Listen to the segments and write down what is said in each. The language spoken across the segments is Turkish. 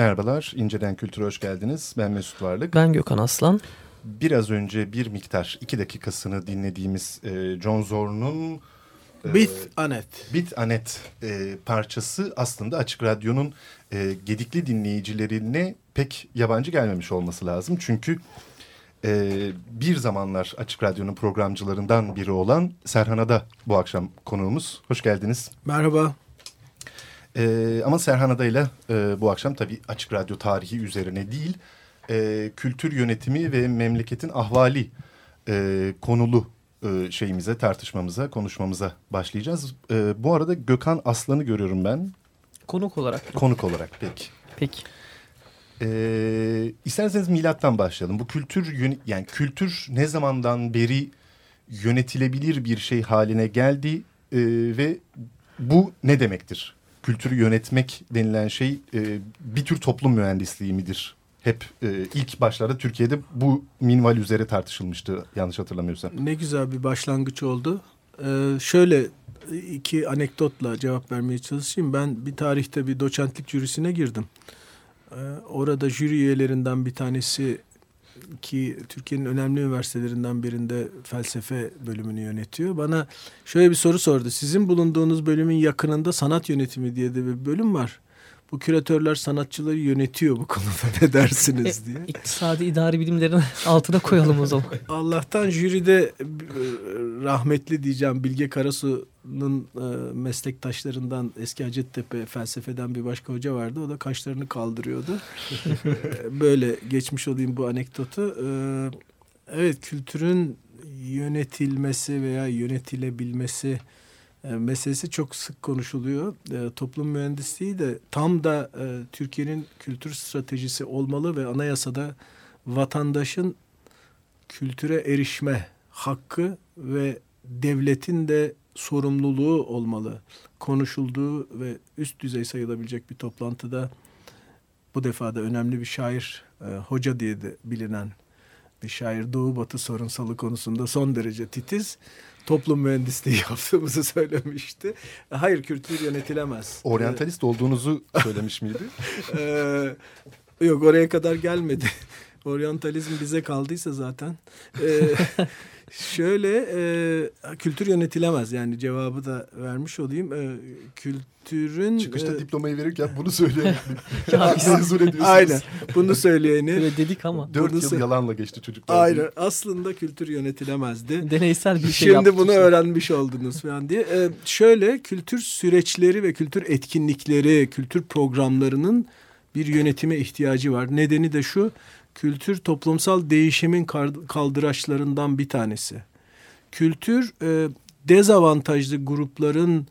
Merhabalar, İnceden Kültür'e hoş geldiniz. Ben Mesut Varlık. Ben Gökhan Aslan. Biraz önce bir miktar, iki dakikasını dinlediğimiz e, John Zorn'un... E, Bit Anet. Bit Anet e, parçası aslında Açık Radyo'nun e, gedikli dinleyicilerine pek yabancı gelmemiş olması lazım. Çünkü e, bir zamanlar Açık Radyo'nun programcılarından biri olan Serhan'a da bu akşam konuğumuz. Hoş geldiniz. Merhaba. E, ama Serhan Adayla e, bu akşam tabii Açık Radyo tarihi üzerine değil, e, kültür yönetimi ve memleketin ahvali e, konulu e, şeyimize, tartışmamıza, konuşmamıza başlayacağız. E, bu arada Gökhan Aslan'ı görüyorum ben. Konuk olarak. Konuk olarak, peki. Peki. E, isterseniz milattan başlayalım. Bu kültür, yani kültür ne zamandan beri yönetilebilir bir şey haline geldi e, ve bu ne demektir? Kültürü yönetmek denilen şey e, bir tür toplum mühendisliği midir? Hep e, ilk başlarda Türkiye'de bu minval üzere tartışılmıştı yanlış hatırlamıyorsam. Ne güzel bir başlangıç oldu. Ee, şöyle iki anekdotla cevap vermeye çalışayım. Ben bir tarihte bir doçentlik jürisine girdim. Ee, orada jüri üyelerinden bir tanesi ki Türkiye'nin önemli üniversitelerinden birinde felsefe bölümünü yönetiyor. Bana şöyle bir soru sordu. Sizin bulunduğunuz bölümün yakınında sanat yönetimi diye de bir bölüm var. Bu küratörler sanatçıları yönetiyor bu konuda ne dersiniz e, diye. İktisadi idari bilimlerin altına koyalım o zaman. Allah'tan jüride e, rahmetli diyeceğim Bilge Karasu'nun e, meslektaşlarından eski Hacettepe felsefeden bir başka hoca vardı. O da kaşlarını kaldırıyordu. Böyle geçmiş olayım bu anekdotu. Evet kültürün yönetilmesi veya yönetilebilmesi meselesi çok sık konuşuluyor. E, toplum mühendisliği de tam da e, Türkiye'nin kültür stratejisi olmalı ve anayasada vatandaşın kültüre erişme hakkı ve devletin de sorumluluğu olmalı. Konuşulduğu ve üst düzey sayılabilecek bir toplantıda bu defa da önemli bir şair, e, hoca diye de bilinen bir şair Doğu Batı sorunsalı konusunda son derece titiz toplum mühendisliği yaptığımızı söylemişti. Hayır kültür yönetilemez. Oryantalist olduğunuzu söylemiş miydi? Ee, yok oraya kadar gelmedi. Oryantalizm bize kaldıysa zaten. Ee, şöyle e, kültür yönetilemez yani cevabı da vermiş olayım. Ee, kültürün... Çıkışta e, diplomayı verirken bunu biz- Mezun ediyorsunuz. Aynen bunu söyleyeni. Öyle dedik ama Dört yıl yalanla geçti çocuklar. Aynen aslında kültür yönetilemezdi. deneysel bir şey Şimdi bunu işte. öğrenmiş oldunuz falan diye. Ee, şöyle kültür süreçleri ve kültür etkinlikleri, kültür programlarının bir yönetime ihtiyacı var. Nedeni de şu, kültür toplumsal değişimin kaldıraçlarından bir tanesi. Kültür e, dezavantajlı grupların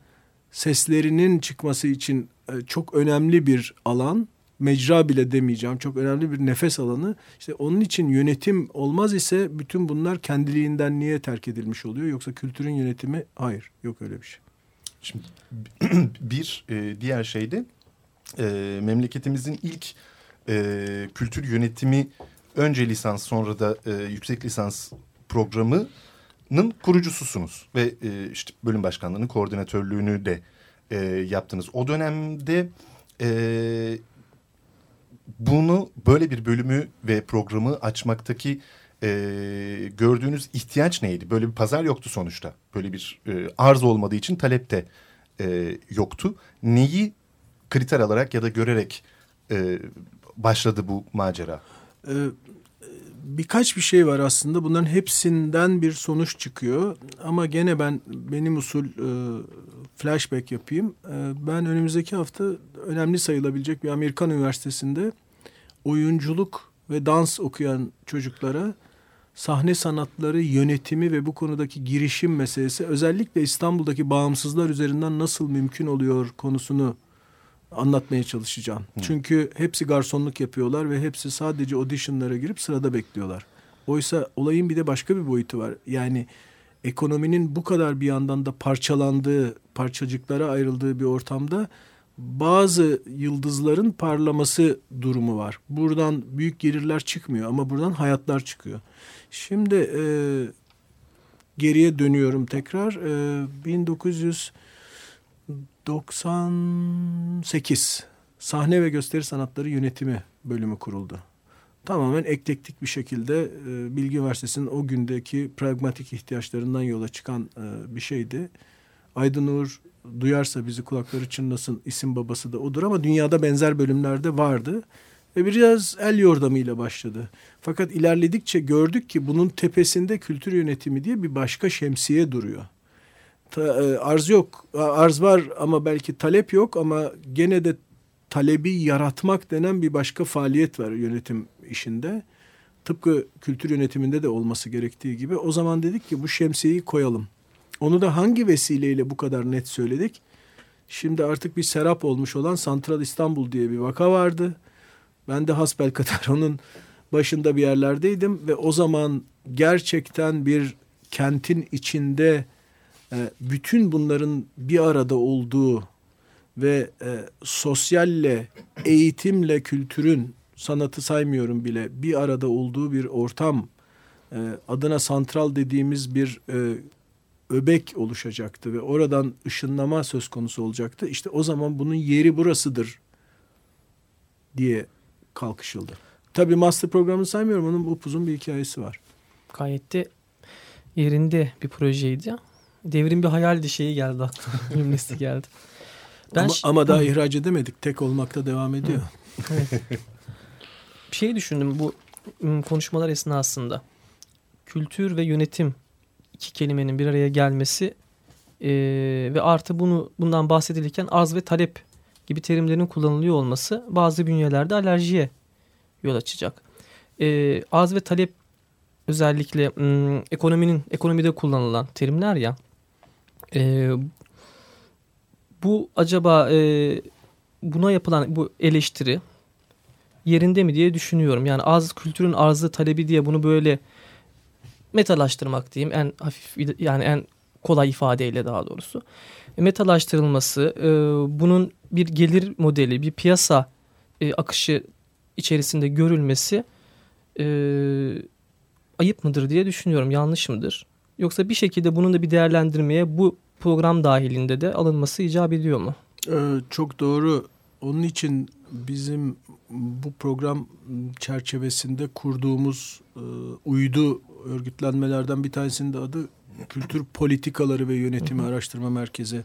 seslerinin çıkması için e, çok önemli bir alan. Mecra bile demeyeceğim. Çok önemli bir nefes alanı. İşte onun için yönetim olmaz ise bütün bunlar kendiliğinden niye terk edilmiş oluyor? Yoksa kültürün yönetimi hayır. Yok öyle bir şey. Şimdi bir e, diğer şey de e, memleketimizin ilk e, kültür yönetimi önce lisans sonra da e, yüksek lisans programının kurucususunuz ve e, işte bölüm başkanlığının koordinatörlüğünü de e, yaptınız. O dönemde e, bunu böyle bir bölümü ve programı açmaktaki e, gördüğünüz ihtiyaç neydi? Böyle bir pazar yoktu sonuçta. Böyle bir e, arz olmadığı için talep de e, yoktu. Neyi kriter alarak ya da görerek e, başladı bu macera? Ee, birkaç bir şey var aslında. Bunların hepsinden bir sonuç çıkıyor. Ama gene ben benim usul e, flashback yapayım. E, ben önümüzdeki hafta önemli sayılabilecek bir Amerikan üniversitesinde oyunculuk ve dans okuyan çocuklara sahne sanatları yönetimi ve bu konudaki girişim meselesi özellikle İstanbul'daki bağımsızlar üzerinden nasıl mümkün oluyor konusunu anlatmaya çalışacağım. Çünkü hepsi garsonluk yapıyorlar ve hepsi sadece auditionlara girip sırada bekliyorlar. Oysa olayın bir de başka bir boyutu var. Yani ekonominin bu kadar bir yandan da parçalandığı, parçacıklara ayrıldığı bir ortamda bazı yıldızların parlaması durumu var. Buradan büyük gelirler çıkmıyor ama buradan hayatlar çıkıyor. Şimdi e, geriye dönüyorum tekrar. E, 1998 Sahne ve Gösteri Sanatları Yönetimi bölümü kuruldu. Tamamen eklektik bir şekilde e, Bilgi Üniversitesi'nin o gündeki pragmatik ihtiyaçlarından yola çıkan e, bir şeydi. Aydın Uğur duyarsa bizi kulakları çınlasın isim babası da odur ama dünyada benzer bölümlerde vardı. Ve biraz el yordamıyla başladı. Fakat ilerledikçe gördük ki bunun tepesinde kültür yönetimi diye bir başka şemsiye duruyor. E, arz yok, arz var ama belki talep yok ama gene de talebi yaratmak denen bir başka faaliyet var yönetim işinde. Tıpkı kültür yönetiminde de olması gerektiği gibi. O zaman dedik ki bu şemsiyeyi koyalım. Onu da hangi vesileyle bu kadar net söyledik? Şimdi artık bir serap olmuş olan Santral İstanbul diye bir vaka vardı. Ben de hasbelkader onun başında bir yerlerdeydim ve o zaman gerçekten bir kentin içinde bütün bunların bir arada olduğu ve e, sosyalle, eğitimle kültürün, sanatı saymıyorum bile bir arada olduğu bir ortam e, adına santral dediğimiz bir e, öbek oluşacaktı ve oradan ışınlama söz konusu olacaktı. İşte o zaman bunun yeri burasıdır diye kalkışıldı. Tabii master programını saymıyorum. Onun upuzun bir hikayesi var. Gayet de yerinde bir projeydi. Devrim bir hayaldi şeyi geldi aklıma. Cümlesi geldi. Ben ama, ama daha ihraç edemedik. Tek olmakta devam ediyor. bir şey düşündüm bu konuşmalar esnasında. Kültür ve yönetim iki kelimenin bir araya gelmesi eee, ve artı bunu bundan bahsedilirken arz ve talep gibi terimlerin kullanılıyor olması bazı bünyelerde alerjiye yol açacak. Eee arz ve talep özellikle ım, ekonominin ekonomide kullanılan terimler ya. Eee, bu acaba eee, buna yapılan bu eleştiri yerinde mi diye düşünüyorum. Yani az kültürün arzı talebi diye bunu böyle metalaştırmak diyeyim en hafif yani en kolay ifadeyle daha doğrusu. E, Metalaştırılması, e, bunun bir gelir modeli, bir piyasa e, akışı içerisinde görülmesi e, ayıp mıdır diye düşünüyorum. Yanlış mıdır? Yoksa bir şekilde bunun da bir değerlendirmeye bu program dahilinde de alınması icap ediyor mu? Ee, çok doğru. Onun için bizim bu program çerçevesinde kurduğumuz e, uydu örgütlenmelerden bir tanesinin de adı Kültür Politikaları ve Yönetimi Araştırma Merkezi.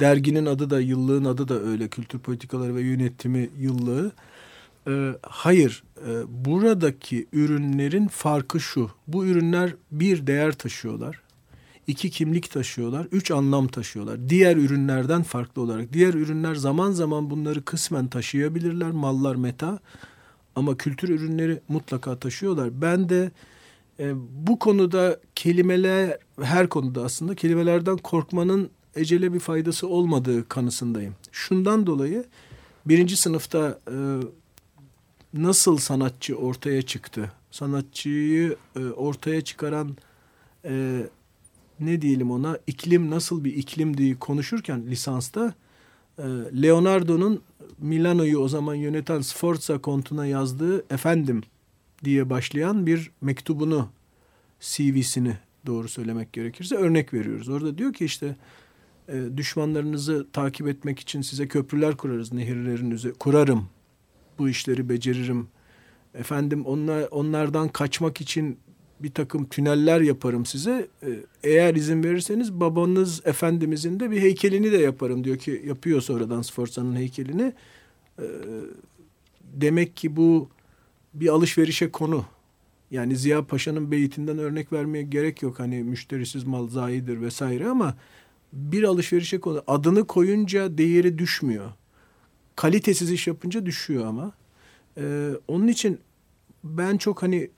Derginin adı da yıllığın adı da öyle. Kültür Politikaları ve Yönetimi yıllığı. Ee, hayır, e, buradaki ürünlerin farkı şu. Bu ürünler bir değer taşıyorlar iki kimlik taşıyorlar, üç anlam taşıyorlar. Diğer ürünlerden farklı olarak. Diğer ürünler zaman zaman bunları kısmen taşıyabilirler, mallar meta. Ama kültür ürünleri mutlaka taşıyorlar. Ben de e, bu konuda kelimeler, her konuda aslında kelimelerden korkmanın ecele bir faydası olmadığı kanısındayım. Şundan dolayı birinci sınıfta e, nasıl sanatçı ortaya çıktı? Sanatçıyı e, ortaya çıkaran e, ne diyelim ona iklim nasıl bir iklim diye konuşurken lisansta e, Leonardo'nun Milano'yu o zaman yöneten Sforza kontuna yazdığı efendim diye başlayan bir mektubunu CV'sini doğru söylemek gerekirse örnek veriyoruz. Orada diyor ki işte e, düşmanlarınızı takip etmek için size köprüler kurarız nehirlerin üzerine kurarım bu işleri beceririm. Efendim onlar, onlardan kaçmak için bir takım tüneller yaparım size. Ee, eğer izin verirseniz babanız Efendimizin de bir heykelini de yaparım diyor ki yapıyor sonradan Sforza'nın heykelini. Ee, demek ki bu bir alışverişe konu. Yani Ziya Paşa'nın beyitinden örnek vermeye gerek yok. Hani müşterisiz mal zayidir vesaire ama bir alışverişe konu. Adını koyunca değeri düşmüyor. Kalitesiz iş yapınca düşüyor ama. Ee, onun için ben çok hani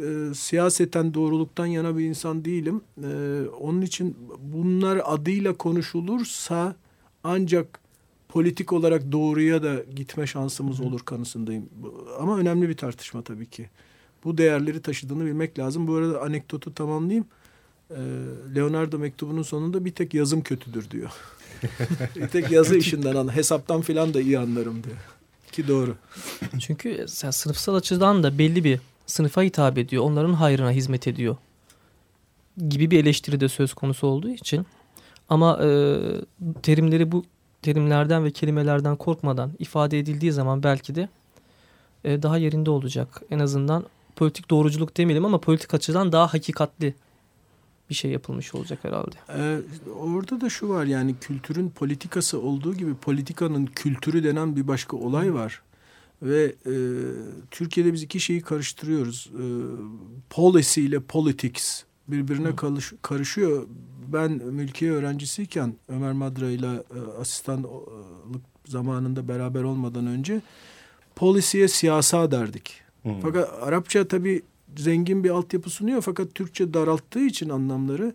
e, siyaseten doğruluktan yana bir insan değilim. E, onun için bunlar adıyla konuşulursa ancak politik olarak doğruya da gitme şansımız olur kanısındayım. Ama önemli bir tartışma tabii ki. Bu değerleri taşıdığını bilmek lazım. Bu arada anekdotu tamamlayayım. E, Leonardo mektubunun sonunda bir tek yazım kötüdür diyor. bir tek yazı işinden an, hesaptan filan da iyi anlarım diyor. Ki doğru. Çünkü sen sınıfsal açıdan da belli bir sınıfa hitap ediyor, onların hayrına hizmet ediyor gibi bir eleştiri de söz konusu olduğu için ama e, terimleri bu terimlerden ve kelimelerden korkmadan ifade edildiği zaman belki de e, daha yerinde olacak. En azından politik doğruculuk demeyelim ama politik açıdan daha hakikatli bir şey yapılmış olacak herhalde. Ee, orada da şu var yani kültürün politikası olduğu gibi politikanın kültürü denen bir başka olay var. Ve e, Türkiye'de biz iki şeyi karıştırıyoruz. E, policy ile politics birbirine karış, karışıyor. Ben mülkiye öğrencisiyken Ömer Madra ile e, asistanlık zamanında beraber olmadan önce polisiye siyasa derdik. Hmm. Fakat Arapça tabii zengin bir altyapı sunuyor fakat Türkçe daralttığı için anlamları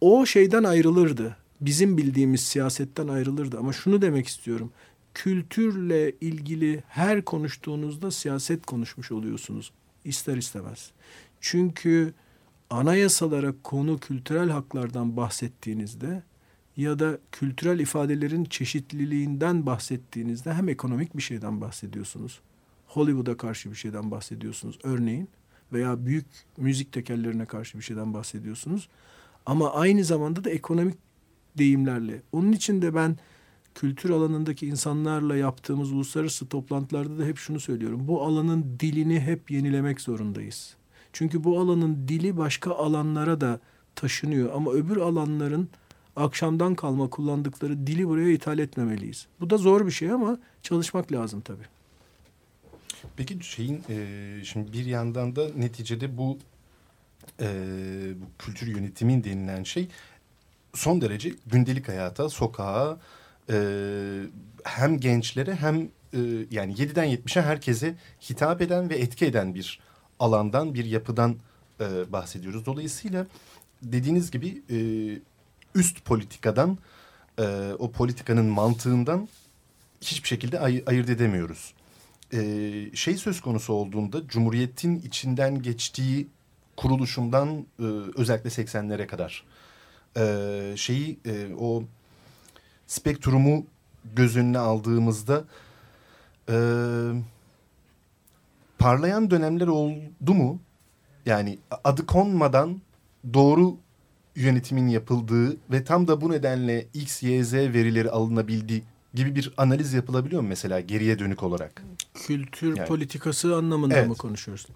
o şeyden ayrılırdı. Bizim bildiğimiz siyasetten ayrılırdı. Ama şunu demek istiyorum kültürle ilgili her konuştuğunuzda siyaset konuşmuş oluyorsunuz. ister istemez. Çünkü anayasalara konu kültürel haklardan bahsettiğinizde ya da kültürel ifadelerin çeşitliliğinden bahsettiğinizde hem ekonomik bir şeyden bahsediyorsunuz. Hollywood'a karşı bir şeyden bahsediyorsunuz örneğin veya büyük müzik tekerlerine karşı bir şeyden bahsediyorsunuz. Ama aynı zamanda da ekonomik deyimlerle. Onun için de ben kültür alanındaki insanlarla yaptığımız uluslararası toplantılarda da hep şunu söylüyorum. Bu alanın dilini hep yenilemek zorundayız. Çünkü bu alanın dili başka alanlara da taşınıyor ama öbür alanların akşamdan kalma kullandıkları dili buraya ithal etmemeliyiz. Bu da zor bir şey ama çalışmak lazım tabii. Peki şeyin e, şimdi bir yandan da neticede bu e, bu kültür yönetimin denilen şey son derece gündelik hayata, sokağa, e, hem gençlere hem e, yani 7'den 70'e herkese hitap eden ve etki eden bir alandan, bir yapıdan e, bahsediyoruz. Dolayısıyla dediğiniz gibi e, üst politikadan, e, o politikanın mantığından hiçbir şekilde ay ayırt edemiyoruz. E, şey söz konusu olduğunda Cumhuriyet'in içinden geçtiği kuruluşundan e, özellikle 80'lere kadar e, şeyi e, o spektrumu göz önüne aldığımızda e, parlayan dönemler oldu mu? Yani adı konmadan doğru yönetimin yapıldığı ve tam da bu nedenle X, Y, Z verileri alınabildiği gibi bir analiz yapılabiliyor mu mesela geriye dönük olarak? Kültür Yani- politikası anlamında Evet. mı konuşuyoruz?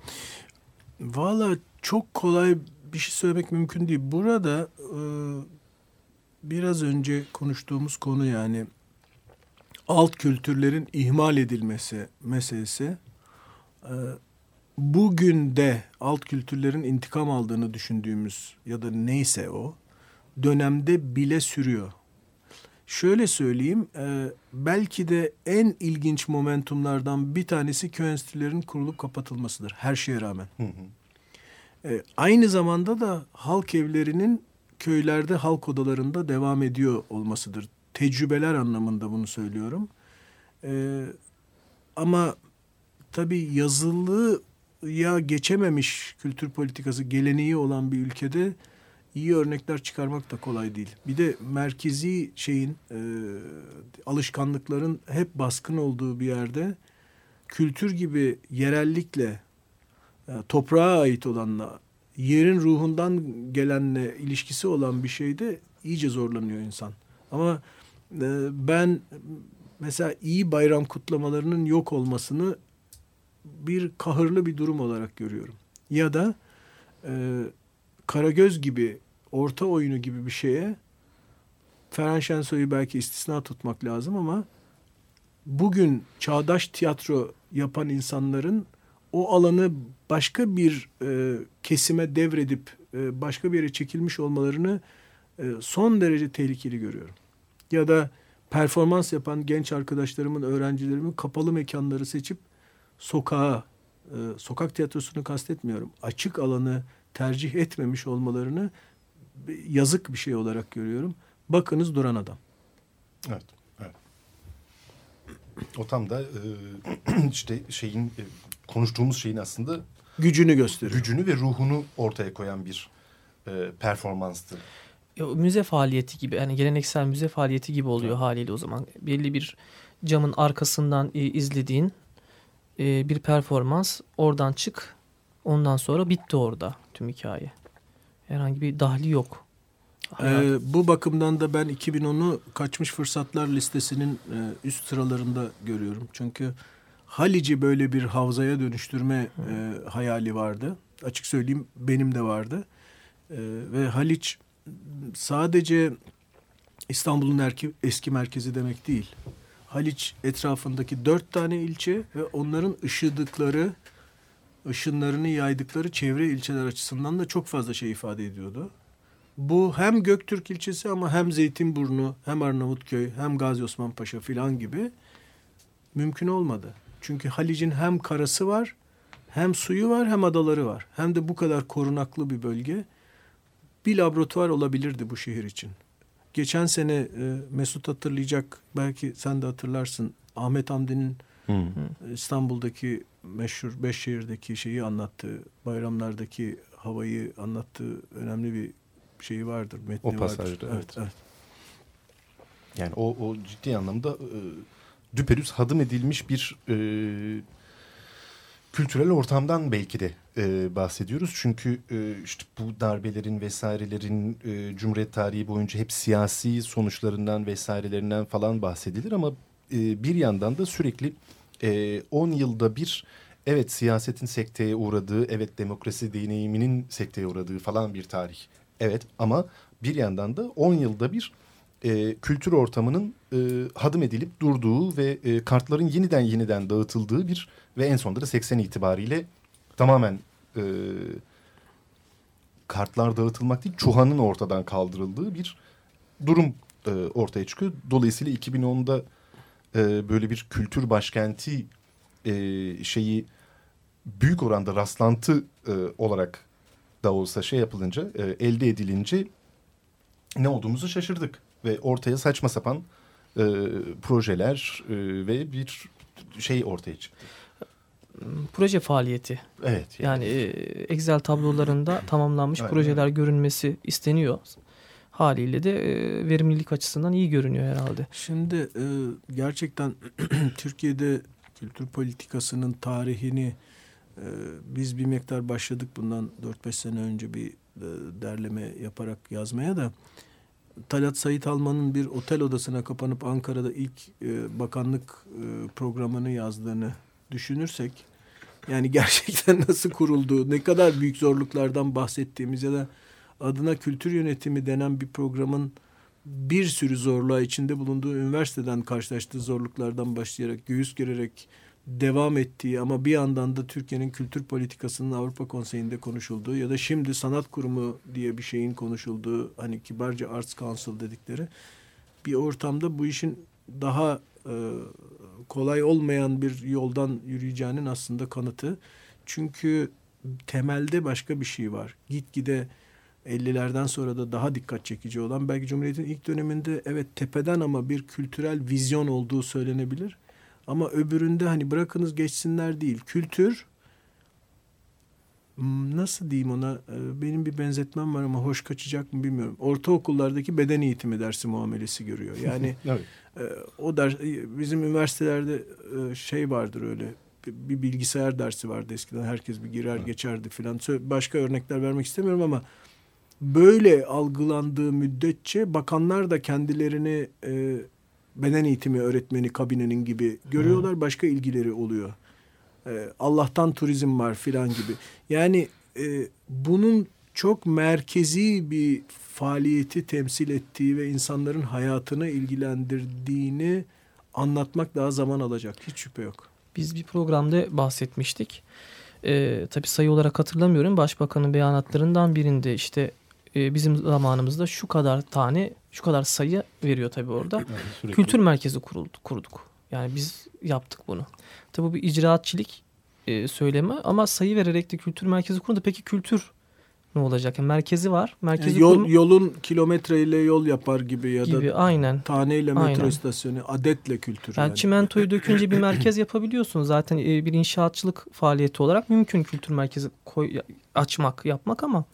Valla çok kolay bir şey söylemek mümkün değil. Burada e, biraz önce konuştuğumuz konu yani alt kültürlerin ihmal edilmesi meselesi. E, bugün de alt kültürlerin intikam aldığını düşündüğümüz ya da neyse o dönemde bile sürüyor. Şöyle söyleyeyim, e, belki de en ilginç momentumlardan bir tanesi köy enstitülerinin kurulup kapatılmasıdır her şeye rağmen. Hı hı. E, aynı zamanda da halk evlerinin köylerde halk odalarında devam ediyor olmasıdır. Tecrübeler anlamında bunu söylüyorum. E, ama tabii yazılıya geçememiş kültür politikası geleneği olan bir ülkede iyi örnekler çıkarmak da kolay değil. Bir de merkezi şeyin e, alışkanlıkların hep baskın olduğu bir yerde kültür gibi yerellikle e, toprağa ait olanla yerin ruhundan gelenle ilişkisi olan bir şeyde iyice zorlanıyor insan. Ama e, ben mesela iyi bayram kutlamalarının yok olmasını bir kahırlı bir durum olarak görüyorum. Ya da e, Karagöz gibi orta oyunu gibi bir şeye Ferhan Şensoy'u belki istisna tutmak lazım ama bugün çağdaş tiyatro yapan insanların o alanı başka bir e, kesime devredip e, başka bir yere çekilmiş olmalarını e, son derece tehlikeli görüyorum. Ya da performans yapan genç arkadaşlarımın, öğrencilerimin kapalı mekanları seçip sokağa, e, sokak tiyatrosunu kastetmiyorum, açık alanı tercih etmemiş olmalarını yazık bir şey olarak görüyorum. Bakınız duran adam. Evet. evet. O tam da e, işte şeyin e, konuştuğumuz şeyin aslında Gücünü gösteriyor. gücünü ve ruhunu ortaya koyan bir e, performanstı. Ya, o müze faaliyeti gibi yani geleneksel müze faaliyeti gibi oluyor haliyle o zaman. Belli bir camın arkasından e, izlediğin e, bir performans oradan çık ondan sonra bitti orada tüm hikaye. Herhangi bir dahli yok. Hayat- Ee, bu bakımdan da ben 2010'u kaçmış fırsatlar listesinin e, üst sıralarında görüyorum. Çünkü Halic'i böyle bir havzaya dönüştürme e, hayali vardı. Açık söyleyeyim benim de vardı. E, ve Haliç sadece İstanbul'un erki, eski merkezi demek değil. Haliç etrafındaki dört tane ilçe ve onların ışıdıkları, ışınlarını yaydıkları çevre ilçeler açısından da çok fazla şey ifade ediyordu. Bu hem Göktürk ilçesi ama hem Zeytinburnu, hem Arnavutköy, hem Gazi Osman Paşa filan gibi mümkün olmadı. Çünkü Halic'in hem karası var, hem suyu var, hem adaları var. Hem de bu kadar korunaklı bir bölge. Bir laboratuvar olabilirdi bu şehir için. Geçen sene e, Mesut hatırlayacak, belki sen de hatırlarsın. Ahmet Hamdi'nin İstanbul'daki meşhur beş şehirdeki şeyi anlattığı, bayramlardaki havayı anlattığı önemli bir şeyi vardır, metni O pasajda, vardır. evet. evet, evet. Yani o, o ciddi anlamda e, düpedüz hadım edilmiş bir e, kültürel ortamdan belki de e, bahsediyoruz. Çünkü e, işte bu darbelerin vesairelerin e, Cumhuriyet tarihi boyunca hep siyasi sonuçlarından vesairelerinden falan bahsedilir ama e, bir yandan da sürekli 10 yılda bir evet siyasetin sekteye uğradığı, evet demokrasi deneyiminin sekteye uğradığı falan bir tarih. Evet ama bir yandan da 10 yılda bir e, kültür ortamının e, hadım edilip durduğu ve e, kartların yeniden yeniden dağıtıldığı bir ve en sonunda da 80 itibariyle tamamen e, kartlar dağıtılmak değil çuhanın ortadan kaldırıldığı bir durum e, ortaya çıkıyor. Dolayısıyla 2010'da e, böyle bir kültür başkenti e, şeyi büyük oranda rastlantı e, olarak da olsa şey yapılınca e, elde edilince ne olduğumuzu şaşırdık ve ortaya saçma sapan e, projeler e, ve bir şey ortaya çıktı. Proje faaliyeti. Evet. Yani e, Excel tablolarında tamamlanmış Aynen. projeler görünmesi isteniyor. Haliyle de e, verimlilik açısından iyi görünüyor herhalde. Şimdi e, gerçekten Türkiye'de kültür politikasının tarihini e, biz bir miktar başladık bundan 4-5 sene önce bir e, derleme yaparak yazmaya da Talat Sait Alman'ın bir otel odasına kapanıp Ankara'da ilk e, bakanlık e, programını yazdığını düşünürsek yani gerçekten nasıl kurulduğu, ne kadar büyük zorluklardan bahsettiğimiz ya da adına kültür yönetimi denen bir programın bir sürü zorluğa içinde bulunduğu üniversiteden karşılaştığı zorluklardan başlayarak göğüs gererek devam ettiği ama bir yandan da Türkiye'nin kültür politikasının Avrupa Konseyi'nde konuşulduğu ya da şimdi sanat kurumu diye bir şeyin konuşulduğu hani kibarca Arts Council dedikleri bir ortamda bu işin daha e, kolay olmayan bir yoldan yürüyeceğinin aslında kanıtı. Çünkü temelde başka bir şey var. Gitgide 50'lerden sonra da daha dikkat çekici olan belki Cumhuriyet'in ilk döneminde evet tepeden ama bir kültürel vizyon olduğu söylenebilir. Ama öbüründe hani bırakınız geçsinler değil. Kültür nasıl diyeyim ona ee, benim bir benzetmem var ama hoş kaçacak mı bilmiyorum. Ortaokullardaki beden eğitimi dersi muamelesi görüyor. Yani evet. E, o ders bizim üniversitelerde e, şey vardır öyle bir bilgisayar dersi vardı eskiden herkes bir girer geçerdi filan. Başka örnekler vermek istemiyorum ama böyle algılandığı müddetçe bakanlar da kendilerini e, beden eğitimi öğretmeni kabinenin gibi görüyorlar. Başka ilgileri oluyor. E, Allah'tan turizm var filan gibi. Yani e, bunun çok merkezi bir faaliyeti temsil ettiği ve insanların hayatını ilgilendirdiğini anlatmak daha zaman alacak. Hiç şüphe yok. Biz bir programda bahsetmiştik. Ee, tabii sayı olarak hatırlamıyorum. Başbakanın beyanatlarından birinde işte e, bizim zamanımızda şu kadar tane şu kadar sayı veriyor tabii orada. Evet, Kültür merkezi kuruldu, kurduk. Yani biz yaptık bunu. Tabii bu bir icraatçilik e, söylemi ama sayı vererek de kültür merkezi kuruldu. Peki kültür ne olacak? Yani merkezi var. Merkezi yani yol, kurum... Yolun kilometreyle yol yapar gibi ya gibi, da aynen. taneyle metro aynen. istasyonu, adetle kültür. Yani, yani. çimentoyu dökünce bir merkez yapabiliyorsun. Zaten e, bir inşaatçılık faaliyeti olarak mümkün kültür merkezi koy, açmak, yapmak ama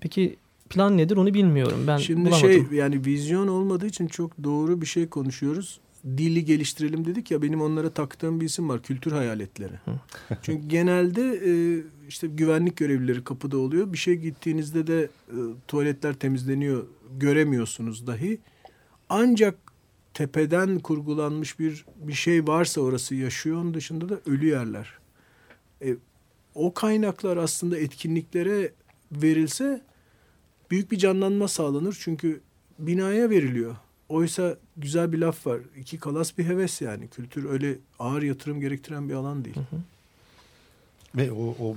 peki plan nedir onu bilmiyorum. Ben Şimdi bulamadım. şey yani vizyon olmadığı için çok doğru bir şey konuşuyoruz. Dili geliştirelim dedik ya benim onlara taktığım bir isim var kültür hayaletleri. Çünkü genelde e, işte güvenlik görevlileri kapıda oluyor. Bir şey gittiğinizde de e, tuvaletler temizleniyor göremiyorsunuz dahi. Ancak tepeden kurgulanmış bir bir şey varsa orası yaşıyor. Onun dışında da ölü yerler. E, o kaynaklar aslında etkinliklere verilse büyük bir canlanma sağlanır. Çünkü binaya veriliyor. Oysa güzel bir laf var. İki kalas bir heves yani. Kültür öyle ağır yatırım gerektiren bir alan değil. Hı hı. Ve o, o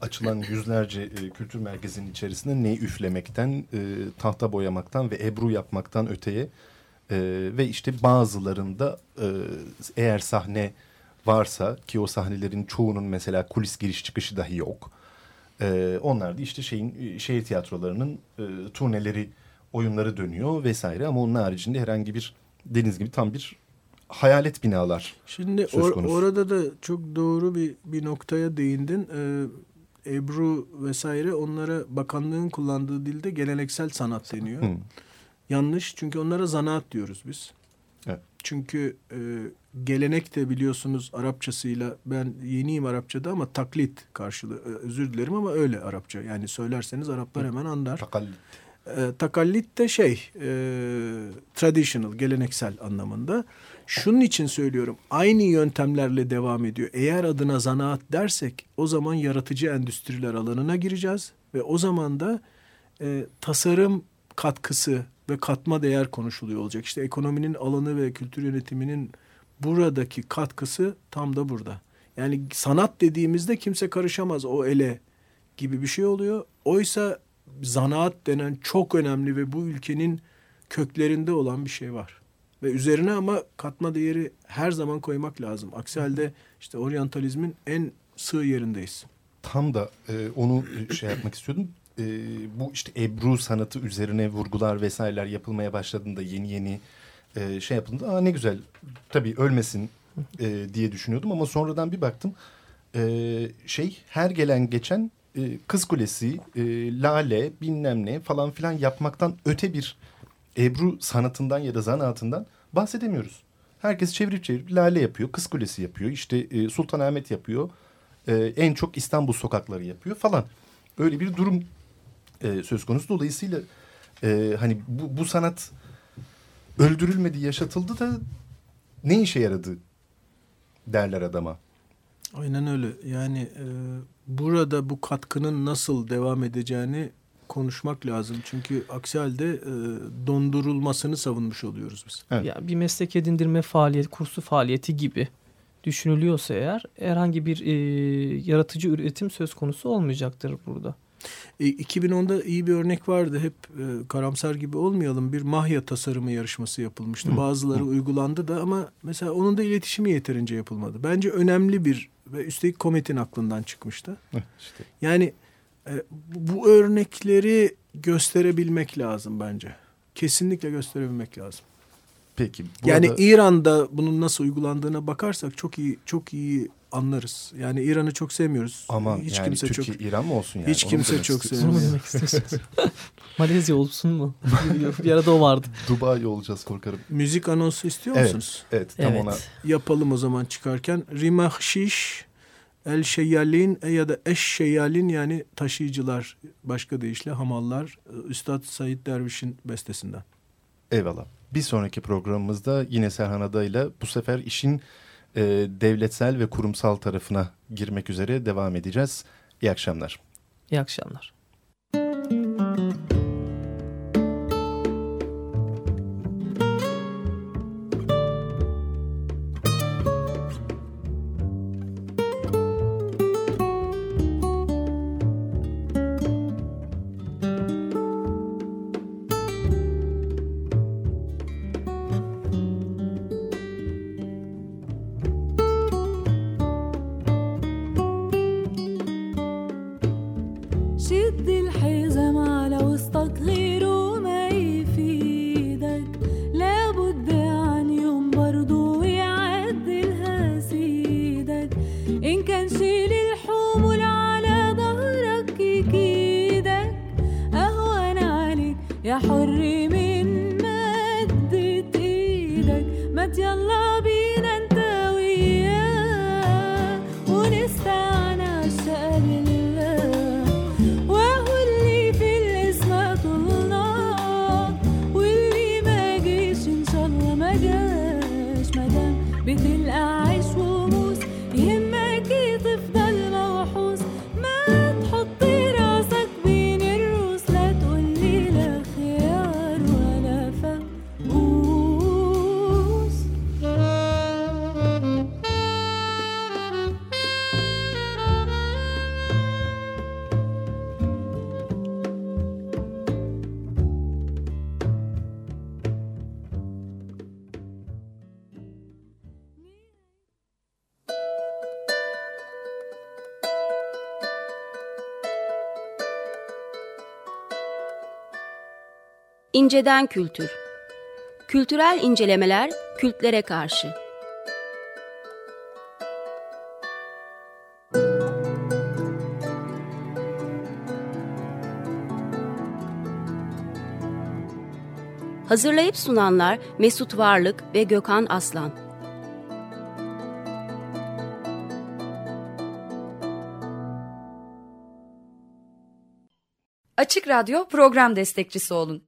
açılan yüzlerce e, kültür merkezinin içerisinde ne üflemekten, e, tahta boyamaktan ve ebru yapmaktan öteye e, ve işte bazılarında e, eğer sahne varsa ki o sahnelerin çoğunun mesela kulis giriş çıkışı dahi yok. E, onlar da işte şeyin e, şehir tiyatrolarının e, turneleri, oyunları dönüyor vesaire ama onun haricinde herhangi bir deniz gibi tam bir hayalet binalar Şimdi or, orada da çok doğru bir bir noktaya değindin. Ee, Ebru vesaire onlara bakanlığın kullandığı dilde geleneksel sanat deniyor. Hmm. Yanlış çünkü onlara zanaat diyoruz biz. Evet. Çünkü e, gelenek de biliyorsunuz Arapçasıyla ben yeniyim Arapçada ama taklit karşılığı e, özür dilerim ama öyle Arapça. Yani söylerseniz Araplar hemen anlar. Takallit. E, takallit de şey e, traditional geleneksel anlamında. Şunun için söylüyorum aynı yöntemlerle devam ediyor. Eğer adına zanaat dersek o zaman yaratıcı endüstriler alanına gireceğiz. Ve o zaman da e, tasarım katkısı ve katma değer konuşuluyor olacak. İşte ekonominin alanı ve kültür yönetiminin buradaki katkısı tam da burada. Yani sanat dediğimizde kimse karışamaz o ele gibi bir şey oluyor. Oysa zanaat denen çok önemli ve bu ülkenin köklerinde olan bir şey var. Ve üzerine ama katma değeri her zaman koymak lazım. Aksi halde işte oryantalizmin en sığ yerindeyiz. Tam da e, onu şey yapmak istiyordum. E, bu işte Ebru sanatı üzerine vurgular vesaireler yapılmaya başladığında yeni yeni e, şey yapıldı. Aa ne güzel tabii ölmesin e, diye düşünüyordum ama sonradan bir baktım. E, şey her gelen geçen e, Kız Kulesi, e, Lale bilmem ne falan filan yapmaktan öte bir Ebru sanatından ya da zanaatından bahsedemiyoruz. Herkes çevirip çevirip Lale yapıyor, Kız Kulesi yapıyor, işte e, Sultanahmet yapıyor. E, en çok İstanbul sokakları yapıyor falan. Öyle bir durum e, söz konusu. Dolayısıyla e, hani bu, bu sanat öldürülmedi, yaşatıldı da ne işe yaradı derler adama. Aynen öyle. Yani e, burada bu katkının nasıl devam edeceğini konuşmak lazım. Çünkü aksi halde e, dondurulmasını savunmuş oluyoruz biz. Evet. Ya bir meslek edindirme faaliyet, kursu faaliyeti gibi düşünülüyorsa eğer herhangi bir e, yaratıcı üretim söz konusu olmayacaktır burada. E, 2010'da iyi bir örnek vardı. Hep e, karamsar gibi olmayalım. Bir mahya tasarımı yarışması yapılmıştı. Hı. Bazıları Hı. uygulandı da ama mesela onun da iletişimi yeterince yapılmadı. Bence önemli bir ve üstelik kometin aklından çıkmıştı. Hı, işte. Yani e, bu örnekleri gösterebilmek lazım bence. Kesinlikle gösterebilmek lazım. Peki. Burada... Yani İran'da bunun nasıl uygulandığına bakarsak çok iyi çok iyi anlarız. Yani İran'ı çok sevmiyoruz. Ama hiç yani kimse Türkiye çok İran mı olsun yani? Hiç Onu kimse çok sevmiyor. Demek istiyorsunuz? Malezya olsun mu? bir arada o vardı. Dubai olacağız korkarım. Müzik anonsu istiyor musunuz? Evet, evet tam evet. ona. Yapalım o zaman çıkarken. Rimahşiş El Şeyyalin e ya da Eş Şeyyalin yani taşıyıcılar başka deyişle hamallar Üstad Said Derviş'in bestesinden. Eyvallah. Bir sonraki programımızda yine Serhan Adayla bu sefer işin e, devletsel ve kurumsal tarafına girmek üzere devam edeceğiz. İyi akşamlar. İyi akşamlar. İnceden Kültür. Kültürel incelemeler kültlere karşı. Hazırlayıp sunanlar Mesut Varlık ve Gökhan Aslan. Açık Radyo program destekçisi olun